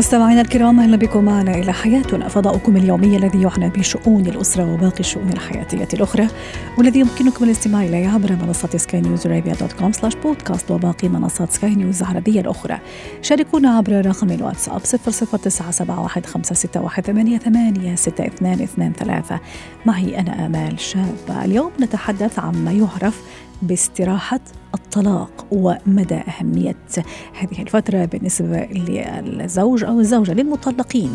مستمعينا الكرام أهلا بكم معنا إلى حياتنا. فضاؤكم اليومي الذي يعنى بشؤون الأسرة وباقي الشؤون الحياتية الأخرى والذي يمكنكم الاستماع إليه عبر منصة Sky News Arabia dot com slash podcast وباقي منصات سكاي نيوز العربية الأخرى. شاركونا عبر رقم الواتساب 00971 معي أنا آمال شابة. اليوم نتحدث عما يعرف باستراحة الطلاق ومدى أهمية هذه الفترة بالنسبة للزوج أو الزوجة للمطلقين.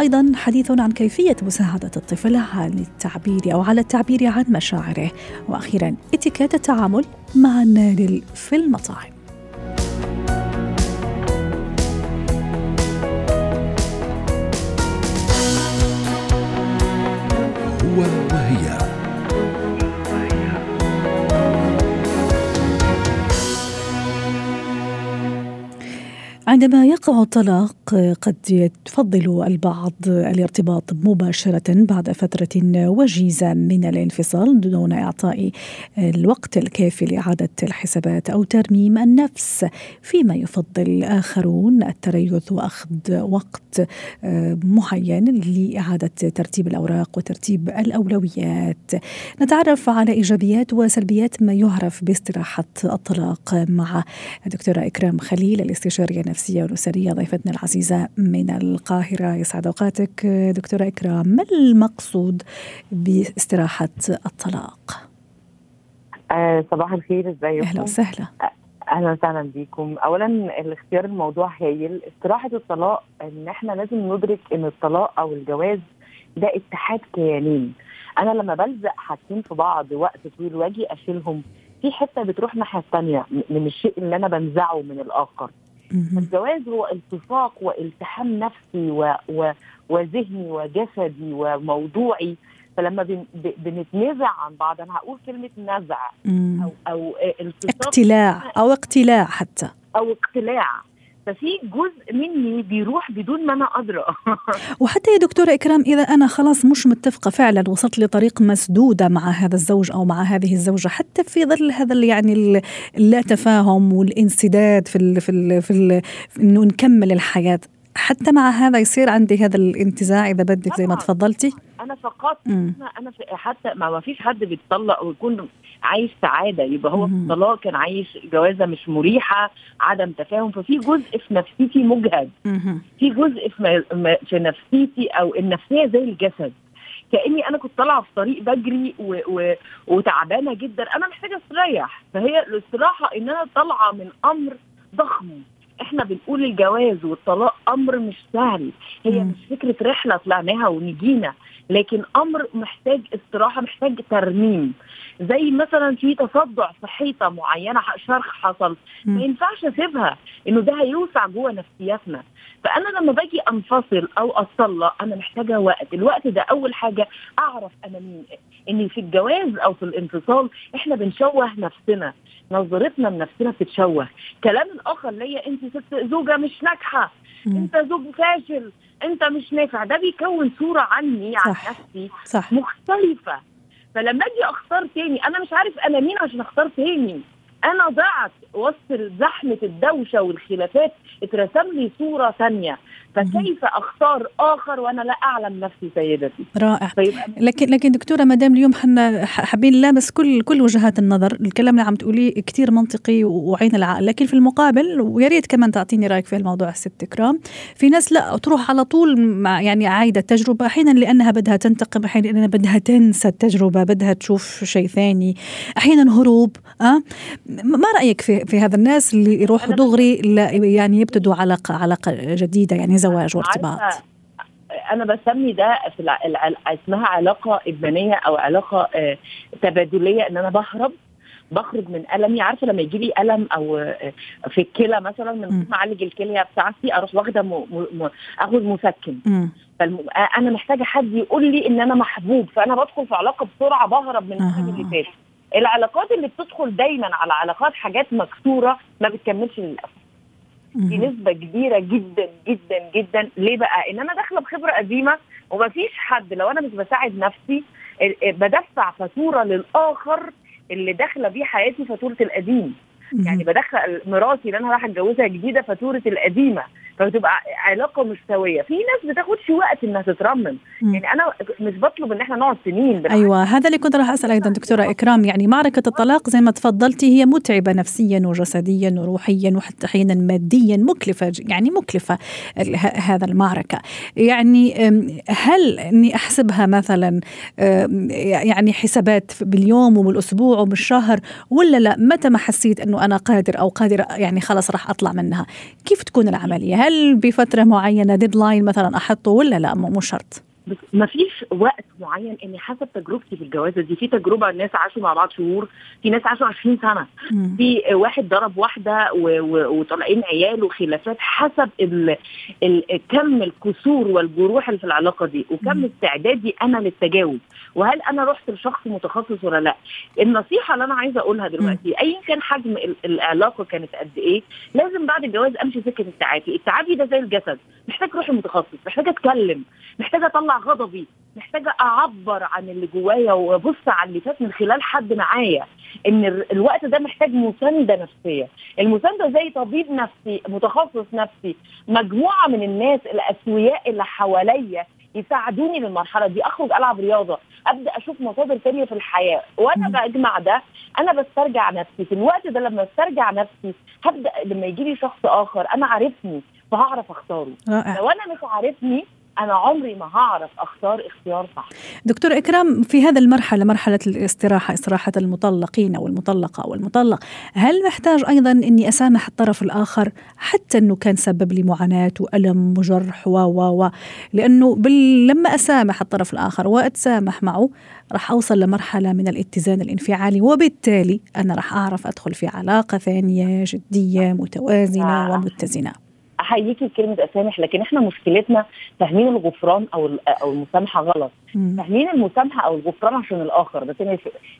أيضا حديث عن كيفية مساعدة الطفل على التعبير أو على التعبير عن مشاعره. وأخيرا اتكات التعامل مع النادل في المطاعم. عندما يقع الطلاق قد يفضل البعض الارتباط مباشرة بعد فترة وجيزة من الانفصال دون إعطاء الوقت الكافي لإعادة الحسابات أو ترميم النفس فيما يفضل آخرون التريث وأخذ وقت معين لإعادة ترتيب الأوراق وترتيب الأولويات. نتعرف على إيجابيات وسلبيات ما يعرف باستراحة الطلاق مع الدكتورة إكرام خليل الاستشارية النفسية والأسرية ضيفتنا العزيزة من القاهرة. يسعد أوقاتك دكتورة إكرام. ما المقصود باستراحة الطلاق؟ آه صباح الخير إزيكم؟ أهلا وسهلا. أهلا وسهلا بيكم. اولا الاختيار الموضوع هايل. استراحة الطلاق إن إحنا لازم ندرك إن الطلاق أو الجواز ده اتحاد كيانين. أنا لما بلزق حاجتين في بعض وقت طويل وأجي أشيلهم في حتة بتروح الناحية الثانية من الشيء اللي أنا بنزعه من الآخر. الجواز هو التصاق والتحام نفسي و... و... وذهني وجسدي وموضوعي. فلما بن... ب... بنتنازع عن بعض أنا هقول كلمة نزع أو أو التصاق اقتلاع أو اقتلاع حتى. أو اقتلاع. ففي جزء مني بيروح بدون ما أنا أدرى. وحتى يا دكتورة إكرام إذا أنا خلاص مش متفقة فعلا وصلت لطريق مسدودة مع هذا الزوج أو مع هذه الزوجة حتى في ظل هذا يعني اللا تفاهم والانسداد في ال في ال في, ال في إنه نكمل الحياة حتى مع هذا يصير عندي هذا الانتزاع إذا بدك زي ما تفضلتي؟ أنا فقط أنا أنا حتى ما فيش حد بيتطلق ويكون عايش سعادة يبقى هو في الطلاق كان عايش جوازة مش مريحة عدم تفاهم ففي جزء في نفسيتي مجهد. في جزء في, في نفسيتي أو النفسية زي الجسد. كأني أنا كنت طالعة في طريق بجري و... و... وتعبانة جدا أنا محتاجة استريح. فهي الاستراحة إن أنا طالعة من أمر ضخم. إحنا بنقول الجواز والطلاق أمر مش سهل. هي مم. مش فكرة رحلة طلعناها ونجينا. لكن أمر محتاج استراحة محتاج ترميم. زي مثلا في تصدع في حيطة معينة شرخ حصل. ما ينفعش أسيبها إنه ده هيوسع جوه نفسياتنا. فأنا لما باجي أنفصل أو اطلق أنا محتاجة وقت. الوقت ده أول حاجة أعرف أنا مين إن في الجواز أو في الانفصال إحنا بنشوه نفسنا. نظرتنا لنفسنا بتتشوه. كلام الآخر ليا أنت ست زوجة مش ناجحة. أنت زوج فاشل. أنت مش نافع. ده بيكون صورة عني عن صح. نفسي صح. مختلفة. فلما أجي أختار تاني أنا مش عارف أنا مين عشان أختار تاني. أنا ضعت وسط زحمة الدوشة والخلافات اترسم لي صورة ثانية. فكيف أختار آخر وأنا لا أعلم نفسي سيدتي؟ رائع. لكن لكن دكتورة ما دام اليوم حنا حابين نلامس كل كل وجهات النظر الكلام اللي عم تقوليه كثير منطقي وعين العقل لكن في المقابل ويا ريت كمان تعطيني رأيك في الموضوع الست اكرام في ناس لا تروح على طول مع يعني عايدة التجربة أحيانا لأنها بدها تنتقم أحيانا لأنها بدها تنسى التجربة بدها تشوف شيء ثاني أحيانا هروب أه؟ ما رأيك في في هذا الناس اللي يروحوا دغري يعني يبتدوا علاقه علاقة جديدة؟ يعني زواج وارتباط. أنا بسمي ده في الع... اسمها علاقة إدمانية أو علاقة آه تبادلية إن أنا بهرب بخرج من ألمي. عارفة لما يجي لي ألم أو آه في الكلى مثلا من ما أعالج الكلية بتاعتي أروح واخدة م... م... أخد مسكن. فالم... أنا محتاجة حد يقول لي إن أنا محبوب فأنا بدخل في علاقة بسرعة بهرب من الحاجة اللي فاتت. العلاقات اللي بتدخل دايما على علاقات حاجات مكسورة ما بتكملش للأسف. دي نسبة كبيرة جدا جدا جدا. ليه بقى؟ إن أنا داخلة بخبرة قديمة ومفيش حد لو أنا مش بساعد نفسي بدفع فاتورة للآخر اللي داخلة بيه حياتي فاتورة القديم. يعني بدخل مراتي اللي أنا راح أتجوزها جديدة فاتورة القديمة. فبتبقى علاقة مش سويه في ناس بتاخدش وقت إنها تترمم. يعني أنا مش بطلب إن إحنا نقعد سنين بالعكس. أيوه هذا اللي كنت راح اسال أيضا دكتورة إكرام. يعني معركة الطلاق زي ما تفضلتي هي متعبة نفسيا وجسديا وروحيا وحتى أحيانا ماديا. مكلفة يعني مكلفة هذا المعركة. يعني هل إني أحسبها مثلا يعني حسابات باليوم وبالأسبوع وبالشهر ولا لا؟ متى ما حسيت إنه أنا قادر أو قادر يعني خلاص راح أطلع منها؟ كيف تكون العملية؟ هل بفترة معينة ديدلاين مثلا أحطه ولا لا؟ مو شرط. ما فيش وقت معين إني حسب تجربتي في الجوازة دي. في تجربة الناس عاشوا مع بعض شهور في ناس عاشوا 20 سنة. مم. في واحد ضرب واحدة وطالعين عيال وخلافات حسب ال ال كم الكسور والجروح اللي في العلاقة دي وكم استعدادي أنا للتجاوز. وهل أنا رحت لشخص متخصص ولا لأ؟ النصيحة اللي أنا عايزة أقولها دلوقتي ايا كان حجم العلاقة كانت قد إيه لازم بعد الجواز أمشي سكة التعافي. التعافي ده زي الجسد. محتاج روح المتخصص محتاج أتكلم محتاج أطلع غضبي. محتاجة أعبر عن اللي جوايا وأبص على اللي فات من خلال حد معايا. إن الوقت ده محتاج مساندة نفسية. المساندة زي طبيب نفسي متخصص نفسي مجموعة من الناس الأسوياء اللي حواليا يساعدوني للمرحله دي. أخرج ألعب رياضة. أبدأ أشوف مصادر ثانية في الحياة. وأنا بجمع ده أنا بسترجع نفسي. في الوقت ده لما استرجع نفسي هبدأ لما يجي لي شخص آخر أنا عارفني فهعرف أختاره. رائع. لو أنا مش عارفني أنا عمري ما هعرف أختار اختيار صح. دكتور إكرام في هذا المرحلة مرحلة الاستراحة استراحة المطلقين أو المطلقه أو المطلق هل محتاج أيضا أني أسامح الطرف الآخر حتى أنه كان سبب لي معاناة وألم وجرح و و و؟ لأنه بال... لما أسامح الطرف الآخر وأتسامح معه راح أوصل لمرحلة من الاتزان الانفعالي وبالتالي أنا راح أعرف أدخل في علاقة ثانية جدية متوازنة آه. ومتزنة. احييكي بكلمه أسامح لكن إحنا مشكلتنا فاهمين الغفران أو أو المسامحة غلط. فاهمين المسامحه أو الغفران عشان الآخر. بس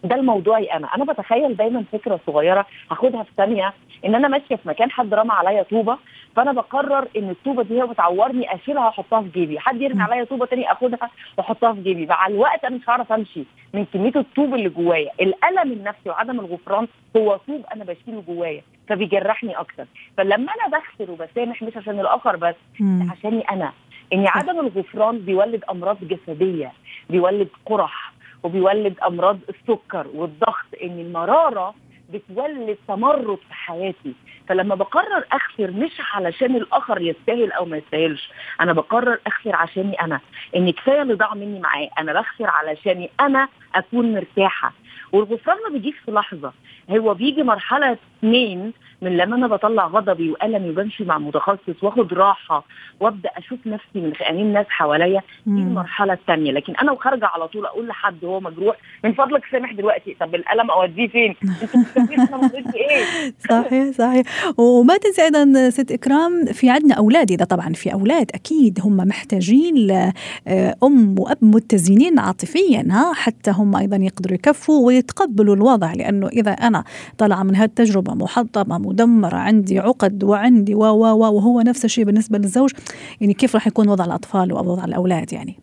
ده الموضوعي أنا. أنا بتخيل دايما فكرة صغيرة هاخدها في ثانية إن أنا ماشية في مكان حد رمى عليا طوبة فأنا بقرر إن الطوبة دي هي بتعورني أشيلها وأحطها في جيبي. حد يرمي عليا طوبة تاني أخدها وأحطها في جيبي. مع الوقت أنا مش هعرف أمشي من كمية الطوب اللي جوايا. الألم النفسي وعدم الغفران هو طوب أنا بشيله جوايا فبيجرحني أكتر. فلما أنا بغفر وبسامح مش عشان الآخر بس عشاني أنا. إن عدم الغفران بيولد أمراض جسدية بيولد قرح وبيولد أمراض السكر والضغط إن المرارة بتولد تمرد في حياتي. فلما بقرر اغفر مش علشان الآخر يستاهل أو ما يستاهلش أنا بقرر اغفر عشاني أنا إن كفاية اللي ضاع مني معاه أنا بغفر علشاني أنا أكون مرتاحة والغفران ما بيجيش في لحظة هو بيجي مرحلة اثنين من لما أنا بطلع غضبي والمي وبمشي مع متخصص واخد راحة وأبدأ أشوف نفسي من عينين الناس حواليا دي المرحلة الثانية لكن أنا وخارجه على طول أقول لحد هو مجروح من فضلك سامح دلوقتي طب الالم أوديه فين؟ أنت إيه؟ صحيح صحيح وما تنسي أيضا ست إكرام في عندنا أولاد إذا طبعا في أولاد أكيد هم محتاجين لام وأب متزنين عاطفيا ها حتى هم أيضا يقدروا يكفوا ويتقبلوا الوضع لأنه إذا أنا طالعة من هذه التجربة محطمة مدمرة عندي عقد وعندي و و و وهو نفس الشيء بالنسبة للزوج يعني كيف راح يكون وضع الأطفال ووضع الأولاد يعني؟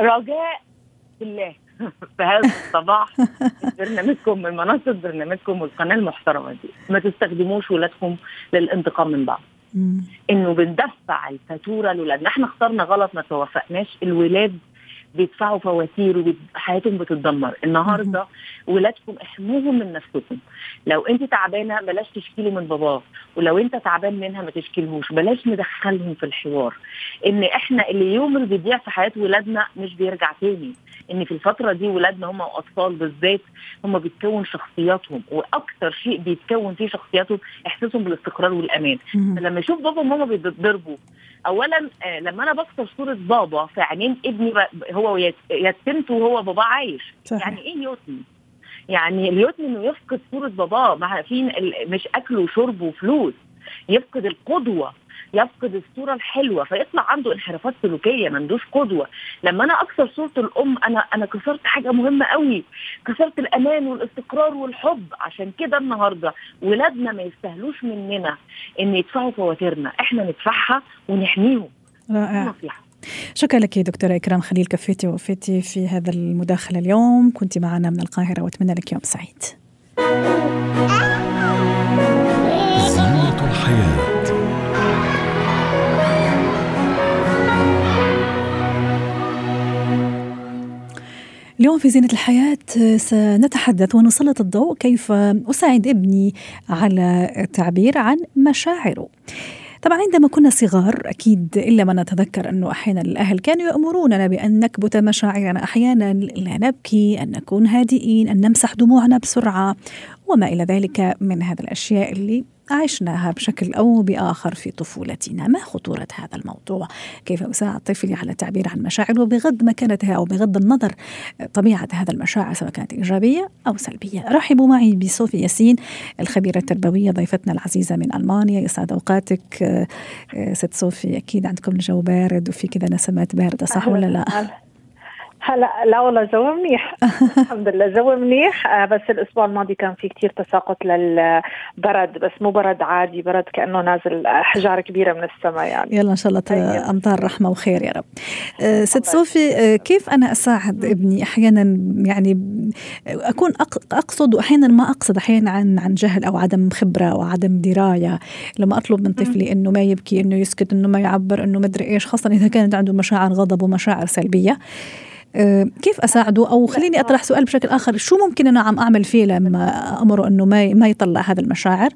رجاء بالله. في هذا الصباح برنامجكم من منصة برنامجكم والقناة المحترمة دي. ما تستخدموش ولادكم للانتقام من بعض. إنه بندفع الفاتورة لولادنا. إحنا اخترنا غلط ما توفقناش. الولاد بيدفعوا فواتير وحياتهم بتتدمر النهارده ولادكم احموهم من نفسكم. لو انت تعبانه بلاش تشكيلي من باباه ولو انت تعبان منها ما تشكيلهوش بلاش ندخلهم في الحوار. ان إحنا اللي يوم اللي بيضيع في حياة ولادنا مش بيرجع تاني. ان في الفترة دي ولادنا هم واطفال بالذات هم بيتكون شخصياتهم وأكثر شيء بيتكون فيه شخصياتهم احساسهم بالاستقرار والامان. فلما يشوف بابا وماما بيتضربوا اولا آه لما أنا بكسر صورة بابا في عينين ابني هو يتمت وهو بابا عايش. صحيح. يعني إيه يتم يعني اليتم إنه يفقد صورة باباه. مع في مش اكل وشرب وفلوس. يفقد القدوة. يفقد الصورة الحلوة فيطلع عنده انحرافات سلوكية ما عندوش قدوة. لما أنا أكسر صورة الأم أنا أنا كسرت حاجة مهمة قوي كسرت الأمان والاستقرار والحب. عشان كده النهارده ولادنا ما يستاهلوش مننا إن يدفعوا فواتيرنا. إحنا ندفعها ونحميهم. رائع. شكرا لك دكتورة إكرام خليل كفيتي ووفيتي في هذا المداخلة اليوم. كنت معنا من القاهرة وأتمنى لك يوم سعيد. اليوم في زينة الحياة سنتحدث ونسلط الضوء كيف أساعد ابني على التعبير عن مشاعره. طبعا عندما كنا صغار أكيد إلا ما نتذكر أنه أحيانا الأهل كانوا يأمروننا بأن نكبت مشاعرنا. أحيانا لا نبكي أن نكون هادئين أن نمسح دموعنا بسرعة. وما إلى ذلك من هذه الأشياء اللي عشناها بشكل أو بآخر في طفولتنا. ما خطورة هذا الموضوع؟ كيف أساعد طفلي على التعبير عن مشاعره بغض مكانتها أو بغض النظر طبيعة هذا المشاعر سواء كانت إيجابية أو سلبية. رحبوا معي بصوفي ياسين الخبيرة التربوية ضيفتنا العزيزة من ألمانيا. يسعد أوقاتك ست صوفي أكيد عندكم الجو بارد وفي كذا نسمات باردة صح ولا لا؟ هلا لا والله جو منيح. الحمد لله جو منيح. آه بس الأسبوع الماضي كان في كتير تساقط للبرد. بس مو برد عادي برد كأنه نازل احجار كبيرة من السماء يعني. يلا إن شاء الله أيوة. أمطار رحمة وخير يا رب. آه ست صوفي آه كيف أنا أساعد ابني؟ أحيانا يعني أكون أقصد واحيانا ما أقصد أحيانا عن عن جهل أو عدم خبرة أو عدم دراية. لما أطلب من طفلي إنه ما يبكي إنه يسكت إنه ما يعبر إنه مدري إيش خاصة إذا كانت عنده مشاعر غضب ومشاعر سلبية. كيف أساعده؟ أو خليني أطرح سؤال بشكل آخر. شو ممكن أنا عم أعمل فيه لما أمره إنه ما ما يطلع هذا المشاعر؟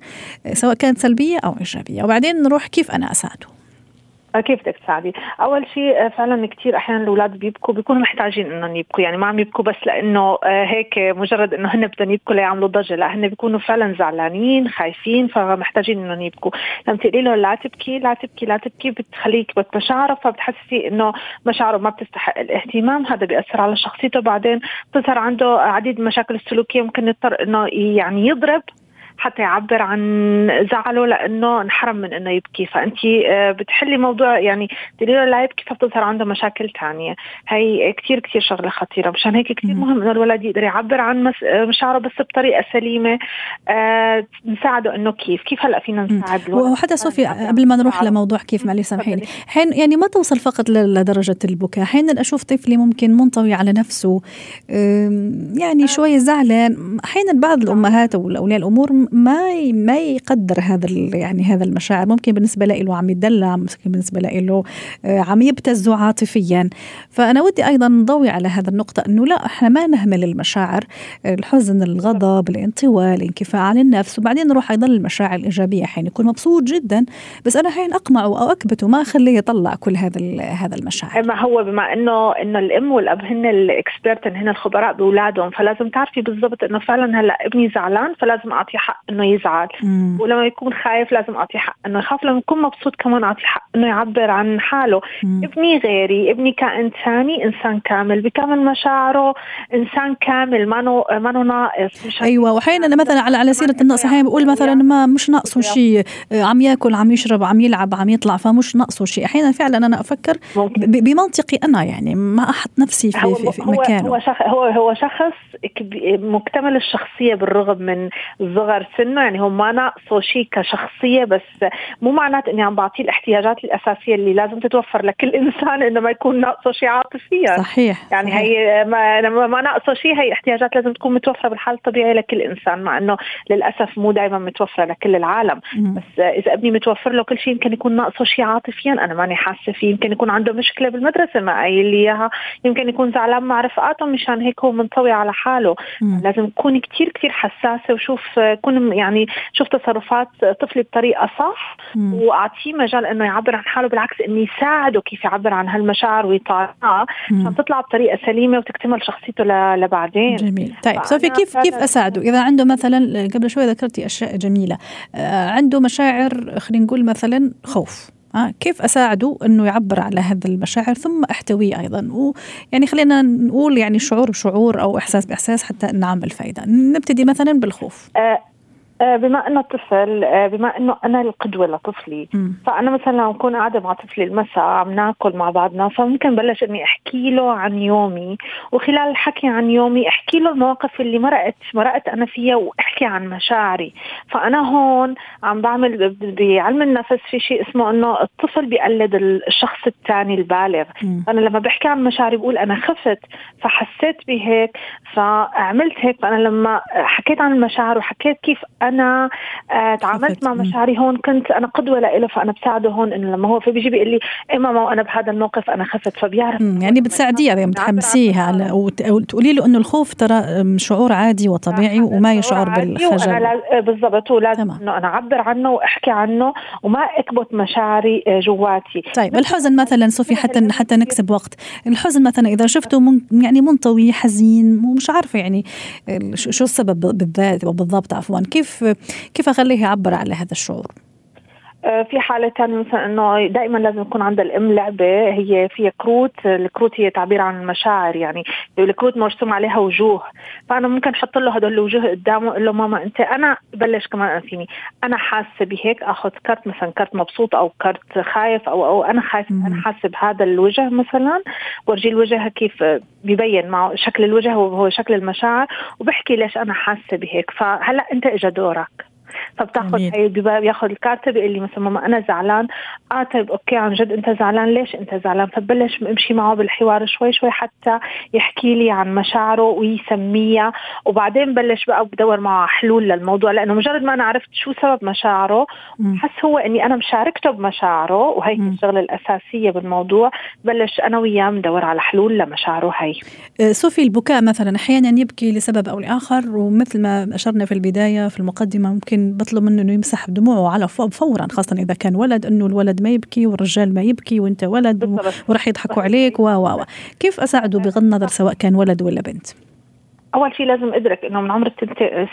آه، سواء كانت سلبية أو إيجابية. وبعدين نروح كيف أنا أساعده؟ كيف بدك تساعدي؟ أول شيء فعلا كثير أحيانا الأولاد بيبكوا بيكونوا محتاجين إنهم يبكوا يعني ما عم يبكوا بس لأنه هيك مجرد إنه هن بدهم يبكوا ليعملوا ضجة لا هن بيكونوا فعلا زعلانين خايفين فمحتاجين إنهم يبكوا. لما تقولي له لا تبكي لا تبكي لا تبكي بتخليه يكبت مشاعره فبتحسي إنه مشاعره ما بتستحق الاهتمام. هذا بيأثر على شخصيته. بعدين بتظهر عنده عديد المشاكل السلوكية ممكن يضطر إنه يعني يضرب. حتى يعبر عن زعله لأنه انحرم من إنه يبكي. فأنت آه، بتحلي موضوع يعني تقولي لا يبكي فبتظهر عنده مشاكل ثانية هي كثير كثير شغلة خطيرة. مشان هيك كثير مهم إنه الولد يقدر يعبر عن مشاعره بس بطريقة سليمة آه نساعده إنه كيف كيف هلأ فينا نساعد الولد؟ وحتى صوفي قبل ما نروح لموضوع كيف معلش سامحيني. حين يعني ما توصل فقط لدرجة البكاء. أحيانا أشوف طفلي ممكن منطوي على نفسه يعني آه. شوي زعلان أحيانا بعض الأمهات أو اولياء الأمور ما ما يقدر هذا يعني هذا المشاعر. ممكن بالنسبة له عم يدلع ممكن بالنسبة له آه، عم يبتز عاطفيا. فأنا ودي أيضا نضوي على هذا النقطة إنه لا إحنا ما نهمل المشاعر الحزن الغضب الانطواء الانكفاء عن النفس وبعدين نروح أيضا للمشاعر الإيجابية حين يكون مبسوط جدا. بس أنا حين اقمعه أو اكبته ما أخليه يطلع كل هذا هذا المشاعر. ما هو بما إنه إنه الأم والأب هن الإكسبيرت هن الخبراء بأولادهم فلازم تعرفي بالضبط إنه فعلا هلأ ابني زعلان فلازم أعطيه إنه يزعل. مم. ولما يكون خايف لازم اعطيه حق إنه يخاف لما يكون مبسوط كمان اعطيه حق إنه يعبر عن حاله. مم. ابني غيري ابني كائن ثاني إنسان كامل بكامل مشاعره إنسان كامل ما ما ناقص مش أيوه واحيانا مثلا على على سيرة النقص أحيانا بقول مثلا ما مش ناقصه شيء عم ياكل عم يشرب عم يلعب عم يطلع فمش ناقصه شيء. أحيانا فعلا أنا أفكر بمنطقي أنا يعني ما أحط نفسي في, هو في, في مكانه هو شخص هو هو شخص مكتمل الشخصية بالرغم من صغر سنه يعني هو ما ناقصه شيء كشخصية بس مو معنات إني عم بعطيه الاحتياجات الأساسية اللي لازم تتوفر لكل إنسان انه ما يكون ناقصه شيء عاطفيا صحيح يعني صحيح. هي ما, ما ناقصه شيء هي احتياجات لازم تكون متوفرة بالحال الطبيعي لكل إنسان مع إنه للأسف مو دائما متوفرة لكل العالم م. بس إذا ابني متوفر له كل شيء يمكن يكون ناقصه شيء عاطفيا أنا ماني حاسة فيه يمكن يكون عنده مشكلة بالمدرسة ما قايل لي إياها يمكن يكون زعلان مع رفقاته مشان هيك هو منطوي على حاله م. لازم تكوني كثير كثير حساسة وشوف كون يعني شوف تصرفات طفلي بطريقة صح وأعطيه مجال إنه يعبر عن حاله بالعكس اني ساعده كيف يعبر عن هالمشاعر ويطالعها عشان تطلع بطريقة سليمة وتكتمل شخصيته لبعدين. جميل. طيب صوفي كيف كيف أساعده؟ إذا عنده مثلا قبل شوي ذكرتي أشياء جميلة. آه عنده مشاعر خلينا نقول مثلا خوف. آه كيف أساعده إنه يعبر على هذا المشاعر؟ ثم أحتويه أيضا. ويعني خلينا نقول يعني شعور بشعور أو إحساس بإحساس حتى نعمل فائده نبتدي مثلا بالخوف. آه، بما إنه طفل آه، بما إنه أنا القدوة لطفلي م. فأنا مثلا لو أكون قاعدة مع طفلي المساء عم ناكل مع بعضنا فممكن بلش إني أحكي له عن يومي وخلال الحكي عن يومي أحكي له المواقف اللي مرقت مرقت أنا فيها وأحكي عن مشاعري فأنا هون عم بعمل بعلم النفس في شيء اسمه إنه الطفل بيقلد الشخص الثاني البالغ م. أنا لما بحكي عن مشاعري بقول أنا خفت فحسيت بهيك فعملت هيك فأنا لما حكيت عن المشاعر وحكيت كيف أنا آه تعاملت مع مشاعري هون كنت أنا قدوة له فأنا بساعده هون إنه لما هو في بيجي بيقول لي إيه ماما وأنا بهذا الموقف أنا خفت. فبيعرف يعني بتساعديه يعني بتحمسيه على وتقولي له إنه الخوف ترى شعور عادي وطبيعي وما يشعر بالخجل. بالضبط ولازم إنه أنا أعبر عنه وأحكي عنه وما اكبت مشاعري آه، جواتي. طيب الحزن مثلا صوفي حتى حتى نكسب وقت. الحزن مثلا إذا شفته من يعني منطوي حزين ومش عارفة يعني شو السبب بالذات بالضبط عفوا كيف كيف أخليه يعبر على هذا الشعور؟ في حالة ثانية مثلا إنه دائما لازم يكون عند الأم لعبة هي فيها كروت، الكروت هي تعبير عن المشاعر يعني الكروت مرسوم عليها وجوه، فأنا ممكن أحط له هدول الوجوه قدامه أقول له ماما أنت أنا بلش كمان فيني، أنا حاسة بهيك آخذ كرت مثلا كرت مبسوط أو كرت خايف أو أو أنا خايف أنا حاسة بهذا الوجه مثلا، برجي الوجه كيف ببين معه شكل الوجه وهو شكل المشاعر وبحكي ليش أنا حاسة بهيك، فهلأ أنت إجا دورك. فبتاخذ هي بياخذ ال card بيقول لي مثلا ماما أنا زعلان. آه طيب okay عن جد أنت زعلان؟ ليش أنت زعلان؟ فبلش امشي معه بالحوار شوي شوي حتى يحكي لي عن مشاعره ويسميها. وبعدين بلش بقى بدور معه حلول للموضوع لأنه مجرد ما أنا عرفت شو سبب مشاعره حس هو إني أنا مشاركته بمشاعره وهي الشغلة الأساسية بالموضوع. بلش أنا وياه ندور على حلول لمشاعره هي. أه، شوفي البكاء مثلا أحيانا يبكي لسبب أو لآخر ومثل ما أشرنا في البداية في المقدمة ممكن بطلب منه إنه يمسح دموعه على فورا خاصة إذا كان ولد إنه الولد ما يبكي والرجال ما يبكي وإنت ولد وراح يضحكوا عليك و و كيف أساعده بغض النظر سواء كان ولد ولا بنت؟ أول شيء لازم أدرك إنه من عمر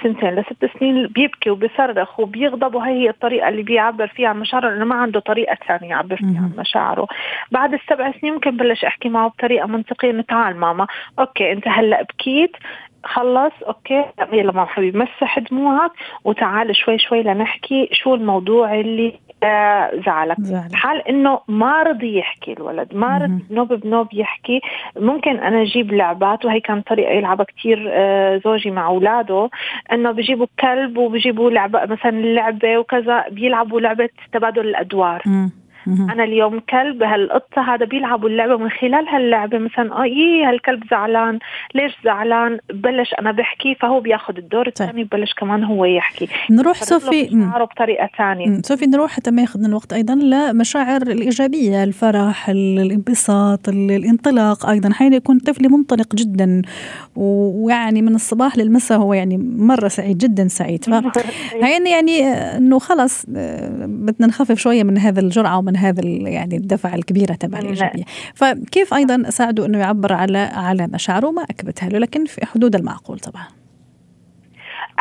سنتين لست سنين بيبكي وبيصرخ وبيغضب وهي هي الطريقة اللي بيعبر فيها عن مشاعره لأنه ما عنده طريقة ثانية يعبر فيها عن مشاعره. بعد السبع سنين ممكن بلش أحكي معه بطريقة منطقية انه تعال ماما okay أنت هلأ بكيت خلص okay يلا ماما حبيبي مسح دموعك وتعال شوي شوي لنحكي شو الموضوع اللي آه زعلك زعل. حال إنه ما رضي يحكي الولد ما رضي بنوب بنوب يحكي ممكن أنا أجيب لعبات وهي كانت طريقة يلعبها كثير آه زوجي مع أولاده إنه بجيبوا كلب وبجيبوا لعبة مثلا لعبة وكذا بيلعبوا لعبة تبادل الأدوار مم. أنا اليوم كلب هالقطة هذا بيلعبوا اللعبة من خلال هاللعبه مثلا آه إيه هالكلب زعلان. ليش زعلان؟ بلش أنا بحكي فهو بياخذ الدور طيب. الثاني ببلش كمان هو يحكي. نروح صوفي بطريقة ثانية. صوفي نروح حتى ما ياخذنا الوقت أيضا لمشاعر الإيجابية الفرح الانبساط الانطلاق أيضا. حين يكون الطفل منطلق جدا ويعني من الصباح للمساء هو يعني مرة سعيد جدا سعيد. ف يعني إنه خلص آه، بدنا نخفف شوية من هذا الجرعة ومن هذا يعني الدفعه الكبيرة تبع الإيجابية. فكيف أيضا اساعده أنه يعبر على على مشاعره ما أكبتها له لكن في حدود المعقول طبعا.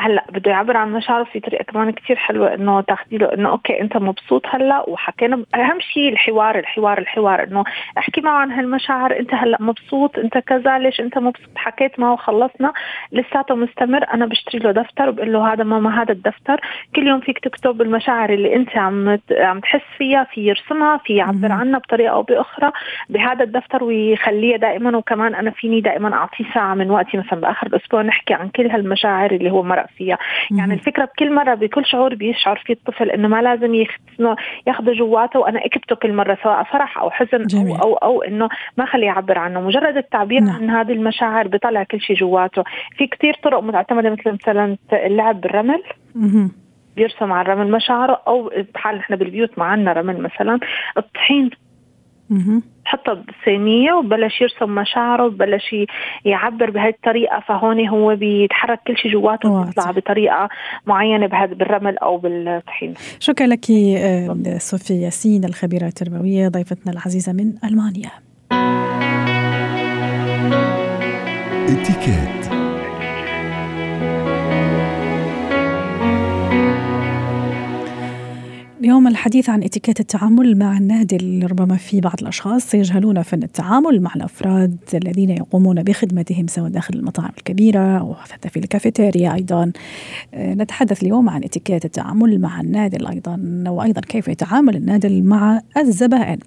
هلا بده يعبر عن مشاعره في طريقة كمان كثير حلوة إنه تاخذي له إنه أوكي أنت مبسوط هلا وحكينا أهم شيء الحوار الحوار الحوار إنه احكي معه عن هالمشاعر أنت هلا مبسوط أنت كذا ليش أنت مبسوط؟ حكيت معه وخلصنا لساته مستمر أنا بشتري له دفتر وبقول له هذا ماما هذا الدفتر كل يوم فيك تكتب المشاعر اللي أنت عم عم تحس فيها في يرسمها في يعبر عنها بطريقة أو بأخرى بهذا الدفتر ويخليها دائما وكمان أنا فيني دائما اعطيه ساعة من وقتي مثلا بآخر الأسبوع نحكي عن كل هالمشاعر اللي هو مرق فيها. يعني الفكرة بكل مرة بكل شعور بيشعر فيه الطفل إنه ما لازم ياخذه جواته وأنا أكبته كل مرة سواء فرح أو حزن جميل. أو أو أو إنه ما خليه يعبر عنه. مجرد التعبير نعم. عن هذه المشاعر بيطلع كل شيء جواته. في كثير طرق معتمدة مثل مثلا اللعب بالرمل بيرسم على الرمل مشاعره أو بحال نحن بالبيوت ما عندنا رمل مثلا. الطحين حطها بالصينية وبلش يرسم مشاعره وبلش يعبر بهي الطريقة فهون هو بيتحرك كل شيء جواته بيطلع بطريقة معينة بهذا بالرمل أو بالطحين. شكرا لك آه، صوفيا ياسين الخبيرة التربوية ضيفتنا العزيزة من ألمانيا. اتكات اليوم الحديث عن اتيكيت التعامل مع النادل ربما في بعض الأشخاص يجهلون فن التعامل مع الأفراد الذين يقومون بخدمتهم سواء داخل المطاعم الكبيرة أو حتى في الكافيتيريا أيضا. آه، نتحدث اليوم عن اتيكيت التعامل مع النادل أيضا وأيضا كيف يتعامل النادل مع الزبائن.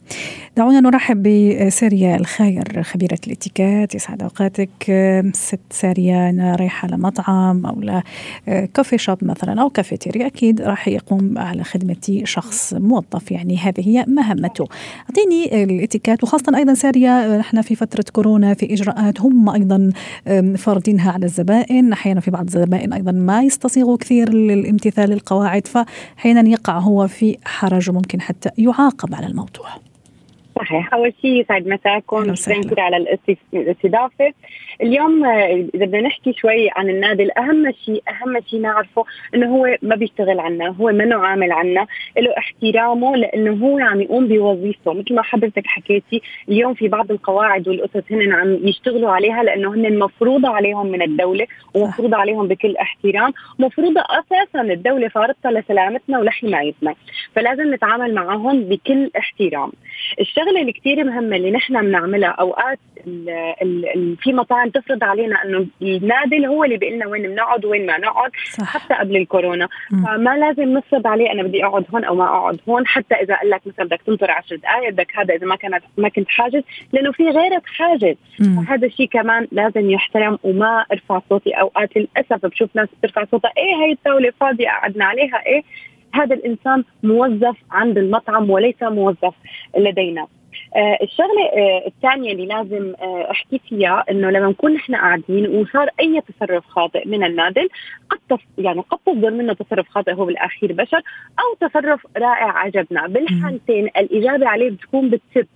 دعونا نرحب بسارية الخاير خبيرة الاتيكيت يسعد أوقاتك. آه، ست سارية أنا رايحة لمطعم أو ل coffee shop مثلا أو كافيتيريا أكيد راح يقوم على خدمتي شخص موظف يعني هذه هي مهمته. أعطيني الاتيكيت وخاصة أيضا سارية نحن في فترة كورونا في إجراءات هم أيضا فارضينها على الزبائن. أحيانا في بعض الزبائن أيضا ما يستصيغوا كثير الامتثال للقواعد فاحيانا يقع هو في حرج وممكن حتى يعاقب على الموضوع. صحيح. أول شيء يسعد مساكم شكرا على الاستضافة. اليوم آه، إذا بدنا نحكي شوي عن النادي اهم شيء أهم شيء نعرفه إنه هو ما بيشتغل عنا هو منه عامل عنا له احترامه لأنه هو عم يقوم بوظيفته. مثل ما حضرتك حكيتي اليوم في بعض القواعد والاسس هن عم يشتغلوا عليها لأنه هن مفروضة عليهم من الدولة ومفروضة عليهم بكل احترام مفروضة أساسا الدولة فارضتها لسلامتنا ولحمايتنا. فلازم نتعامل معهم بكل احترام. الشغله اللي كثير مهمه اللي نحن بنعملها أوقات ال ال ال في مطاعم تفرض علينا إنه النادل هو اللي بيقول لنا وين بنقعد وين ما نقعد صح. حتى قبل الكورونا. م. فما لازم نفرض عليه أنا بدي أقعد هون أو ما أقعد هون حتى إذا قال لك مثلا بدك تنطر 10 دقائق بدك هذا إذا ما كانت ما كنت حاجز لأنه في غيرك حاجز. فهذا الشيء كمان لازم يحترم وما ارفع صوتي أوقات للأسف. بشوف ناس بترفع صوتها إيه هي الطاوله فاضية؟ قعدنا عليها إيه؟ هذا الإنسان موظف عند المطعم وليس موظف لدينا. آه الشغلة آه الثانية اللي لازم آه أحكي فيها إنه لما نكون نحن قاعدين وصار أي تصرف خاطئ من النادل قد تص... يعني قد تصدر منه تصرف خاطئ هو بالأخير بشر أو تصرف رائع عجبنا. بالحالتين الإجابة عليه بتكون بتسب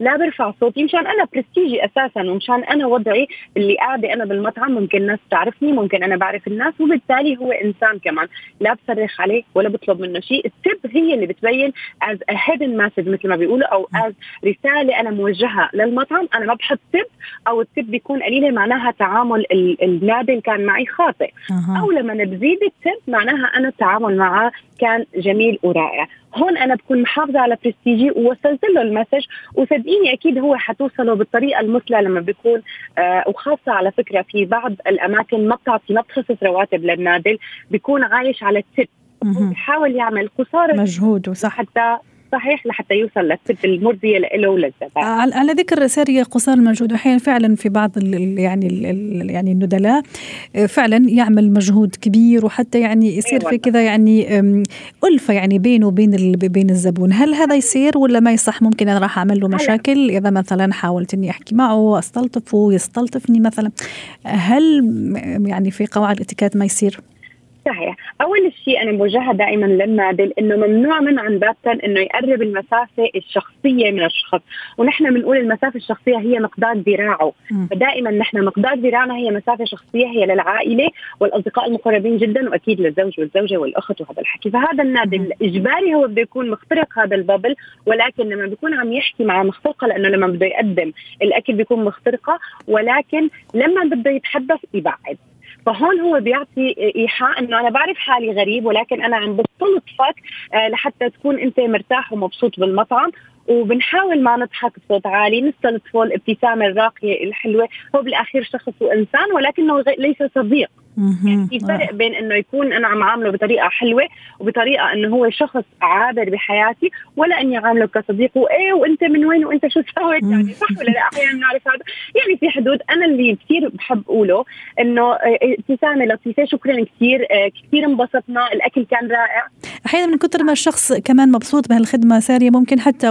لا برفع صوتي مشان أنا برستيجي أساسا ومشان أنا وضعي اللي قاعدة أنا بالمطعم ممكن الناس تعرفني ممكن أنا بعرف الناس وبالتالي هو إنسان كمان. لا بصرخ عليه ولا بطلب منه شيء. ال tip هي اللي بتبين as hidden message مثل ما بيقولوا أو as رسالة أنا موجهة للمطعم. أنا ما بحط tip أو ال tip بيكون قليله معناها تعامل النادل كان معي خاطئ. أه. أو لما بزيد ال tip معناها أنا التعامل معه كان جميل ورائع. هون أنا بكون محافظة على برستيجي ووصلت له المسج. وصدقيني أكيد هو حتوصله بالطريقة المثلى لما بيكون آه وخاصة على فكرة في بعض الأماكن ما بتعطي ما بتخصص رواتب للنادل بيكون عايش على التip بيحاول يعمل قصارى مجهوده صح حتى صحيح لحتى يوصل للطب المرضية له وللزبائن. على ذكر ساريه قصار المجهود أحيانا فعلا في بعض ال يعني ال يعني الندلاء آه، فعلا يعمل مجهود كبير وحتى يعني يصير في كذا يعني ألفة يعني بينه وبين بين الزبون، هل هذا يصير ولا ما يصح؟ ممكن أنا راح أعمل له مشاكل. إذا مثلا حاولت إني أحكي معه استلطفه يستلطفني مثلا هل يعني في قواعد الاتيكيت ما يصير؟ صحيح. أول شيء أنا بوجهها دائما للنادل إنه ممنوع من عن باتن إنه يقرب المسافة الشخصية من الشخص ونحن بنقول المسافة الشخصية هي مقدار ذراعه. فدائما نحن مقدار ذراعنا هي مسافة شخصية هي للعائلة والأصدقاء المقربين جدا وأكيد للزوج والزوجة والأخت وهذا الحكي. فهذا النادل اجباري هو بده يكون مخترق هذا البابل ولكن لما بيكون عم يحكي مع مخترقة لأنه لما بده يقدم الأكل بيكون مخترقة ولكن لما بده يتحدث يبعد. فهون هو بيعطي إيحاء إنه أنا بعرف حالي غريب ولكن أنا عم بستلطفك آه، لحتى تكون أنت مرتاح ومبسوط بالمطعم. وبنحاول ما نضحك بصوت عالي نستلطفه الابتسامة الراقية الحلوة. هو بالأخير شخص وإنسان ولكنه ليس صديق. يعني في فرق بين إنه يكون أنا عم عامله بطريقة حلوة وبطريقة إنه هو شخص عابر بحياتي ولا إني عامله كصديق وإيه وإنت من وين وإنت شو سويت؟ يعني صح ولا لا؟ أحيانا بنعرف هذا. يعني في حدود أنا اللي كثير بحب أقوله إنه آه، ابتسامة لطيفة شكرا كثير آه، كثير انبسطنا الأكل كان رائع. أحيانا من كثر ما الشخص كمان مبسوط بهالخدمة سارية ممكن حتى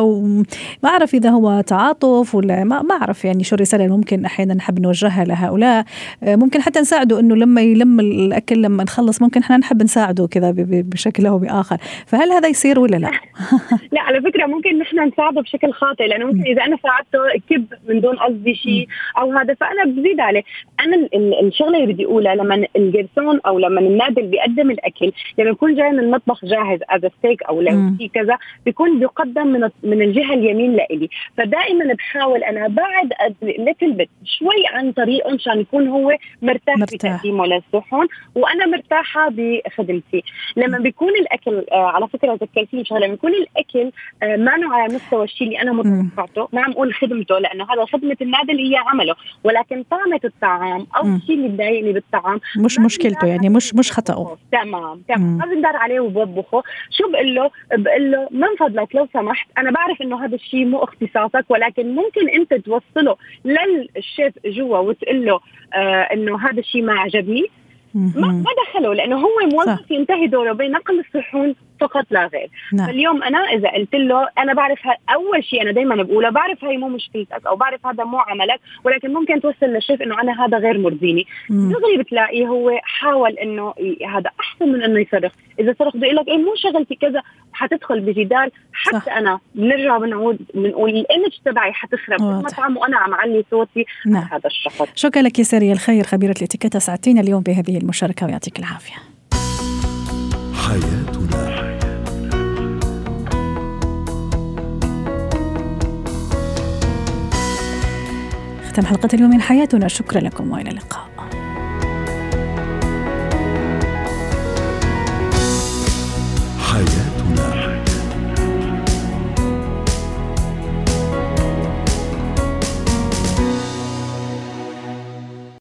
ما أعرف إذا هو تعاطف ولا ما أعرف يعني شو الرسالة اللي ممكن أحيانا نحب نوجهها لهؤلاء. آه، ممكن حتى نساعده إنه لما يلم الأكل لما نخلص ممكن إحنا نحب نساعده كذا بشكل أو بآخر. فهل هذا يصير ولا لا؟ لا على فكرة ممكن نحن نساعده بشكل خاطئ لأنه ممكن إذا أنا ساعدته كب من دون قصدي شيء أو هذا فأنا بزيد عليه. أنا الشغلة اللي بدي أقولها لما الجرسون أو لما النادل بيقدم الأكل لما يكون جاي من المطبخ جاهز as steak أو لو في كذا بيكون بيقدم من من الجهة اليمين لإلي. فدائما بحاول أنا بعد ليتل بت شوي عن طريقه مشان يكون هو مرتاح, مرتاح. في تقديمه الصحون وأنا مرتاحة بخدمتي. لما بيكون الأكل آه على فكرة ذكرتيني شغله لما يكون الأكل آه ما على مستوى الشيء اللي أنا متوقعته ما عم أقول خدمته لأنه هذا خدمة النادي اللي هي عمله ولكن طعمة الطعام أو الشيء اللي بضايقني بالطعام مش مشكلته يعني مش مش خطأه. تمام تمام. ما بندار عليه وبوبخه. شو بقول له؟ بقول له من فضلك لو سمحت أنا بعرف إنه هذا الشيء مو اختصاصك ولكن ممكن أنت توصله للشيف جوا وتقول له آه إنه هذا الشيء ما عجبني ما ما دخله لأنه هو موظف ينتهي دوره بنقل الصحون فقط لا غير. نعم. فاليوم أنا إذا قلت له أنا بعرف أول شيء أنا دائما بقوله بعرف هاي مو مشكلتك أو بعرف هذا مو عملك ولكن ممكن توصل للشيف إنه أنا هذا غير مرضيني. دغري بتلاقيه هو حاول إنه هذا أحسن من إنه يصرخ. إذا صرخ بده يقول لك إيه مو شغلتي كذا. حتدخل بجدال حتى صح. أنا بنرجع بنعود بنقول الإيمج تبعي حتخرب. المطعم وأنا عم علي صوتي نعم. هذا الشخص. شكرا لك يا سارية الخير خبيرة الإتيكيت. سعدتينا اليوم بهذه المشاركة ويعطيك العافية. حياتنا. ختم حلقة اليوم من حياتنا. شكرا لكم وإلى اللقاء. حياتنا.